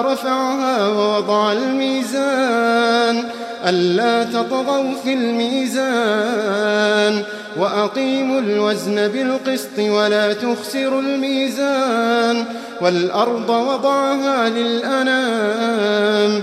رفعها ووضع الميزان ألا تطغوا في الميزان وأقيموا الوزن بالقسط ولا تخسروا الميزان والأرض وضعها للأنام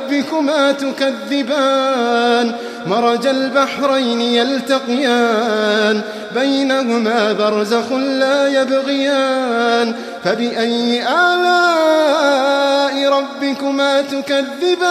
ربكما تكذبان مرج البحرين يلتقيان بينهما برزخ لا يبغيان فبأي آلاء ربكما تكذبان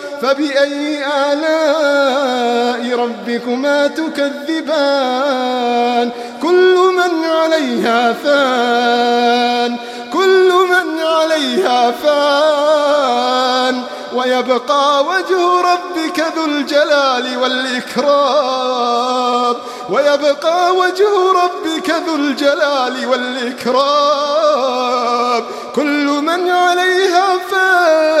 فبأي آلاء ربكما تكذبان؟ كل من عليها فان كل من عليها فان. ويبقى وجه ربك ذو الجلال والإكرام. ويبقى وجه ربك ذو الجلال والإكرام. كل من عليها فان.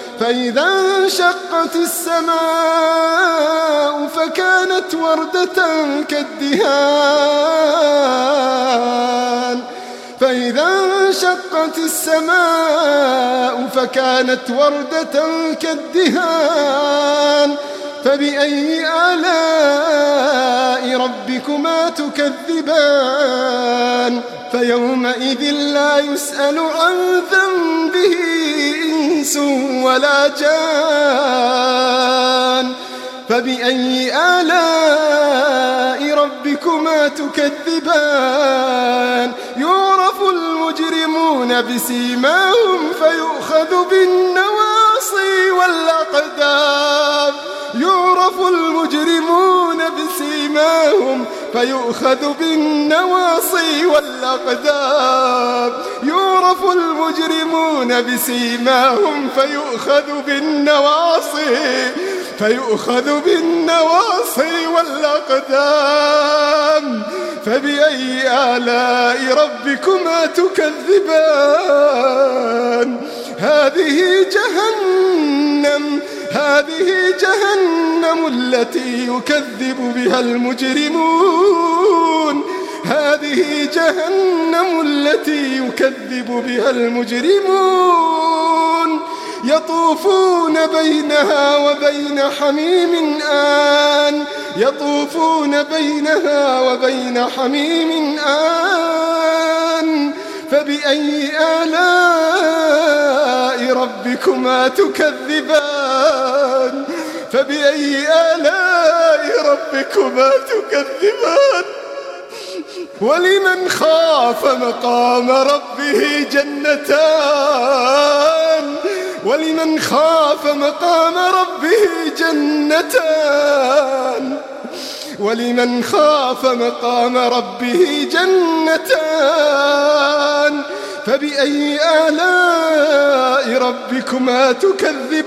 فإذا انشقت السماء فكانت وردة كالدهان. فإذا انشقت السماء فكانت وردة كالدهان. فبأي آلاء ربكما تكذبان؟ فيومئذ لا يسأل عن ذنبه إنس ولا جان. فبأي آلاء ربكما تكذبان؟ يعرف المجرمون بسيماهم فيؤخذ بالنواصي والأقدام. يعرف المجرمون بسيماهم فيؤخذ بالنواصي والأقدام. يعرف المجرمون بسيماهم فيؤخذ بالنواصي فيؤخذ بالنواصي والأقدام. فبأي آلاء ربكما تكذبان؟ هذه جهنم هذه جهنم التي يكذب بها المجرمون. هذه جهنم التي يكذب بها المجرمون. يطوفون بينها وبين حميم آن. يطوفون بينها وبين حميم آن. فبأي آلاء ربكما تكذبان؟ فبأي آلاء ربكما تكذبان؟ ولمن خاف مقام ربه جنتان؟ ولمن خاف مقام ربه جنتان؟ ولمن خاف مقام ربه جنتان؟ فبأي آلاء ربكما تكذبان؟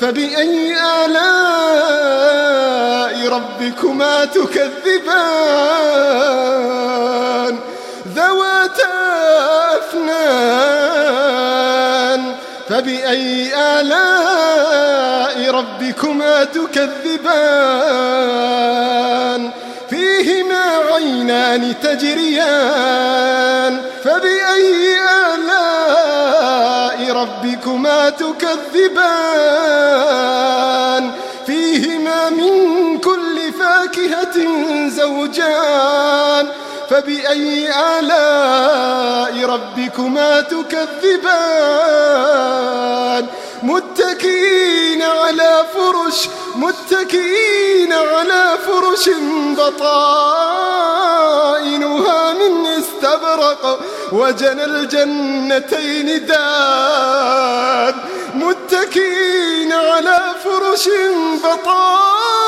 فبأي آلاء ربكما تكذبان؟ ذواتا أفنان فبأي آلاء ربكما تكذبان؟ فيهما عينان تجريان فبأي آلاء ربكما تكذبان. فيهما من كل فاكهة زوجان. فبأي آلاء ربكما تكذبان؟ متكئين على فرش متكئين على فرش بطائنها. استبرق وجنى الجنتين دان متكئين على فرش بطائنها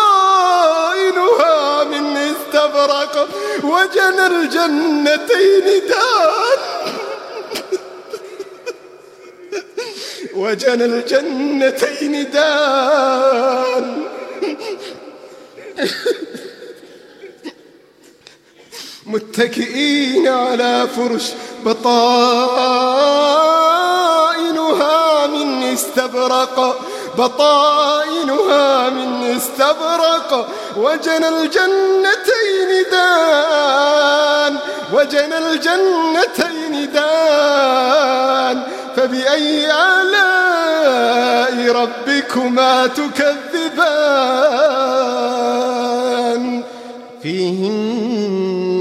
من استبرق وجنى الجنتين دان. وجنى الجنتين دان. متكئين على فرش بطائنها من استبرق بطائنها من استبرق. وجنى الجنتين دان وجنى الجنتين دان. فبأي آلاء ربكما تكذبان؟ فيهن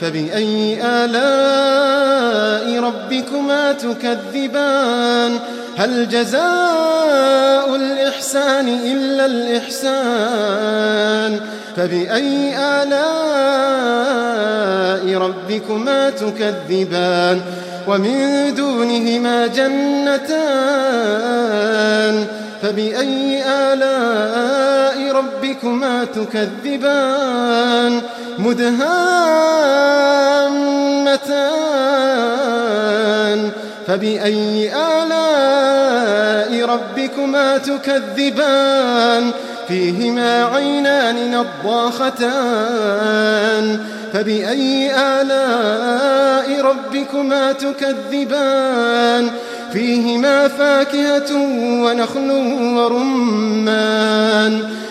فبأي آلاء ربكما تكذبان؟ هل جزاء الإحسان إلا الإحسان؟ فبأي آلاء ربكما تكذبان؟ ومن دونهما جنتان؟ فبأي آلاء ربكما تكذبان مدهامتان فبأي آلاء ربكما تكذبان؟ فيهما عينان نضاختان فبأي آلاء ربكما تكذبان؟ فيهما فاكهة ونخل ورمان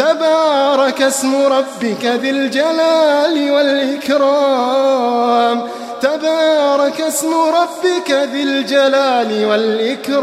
تبارك اسم ربك ذي الجلال والإكرام. تبارك اسم ربك ذي الجلال والإكرام.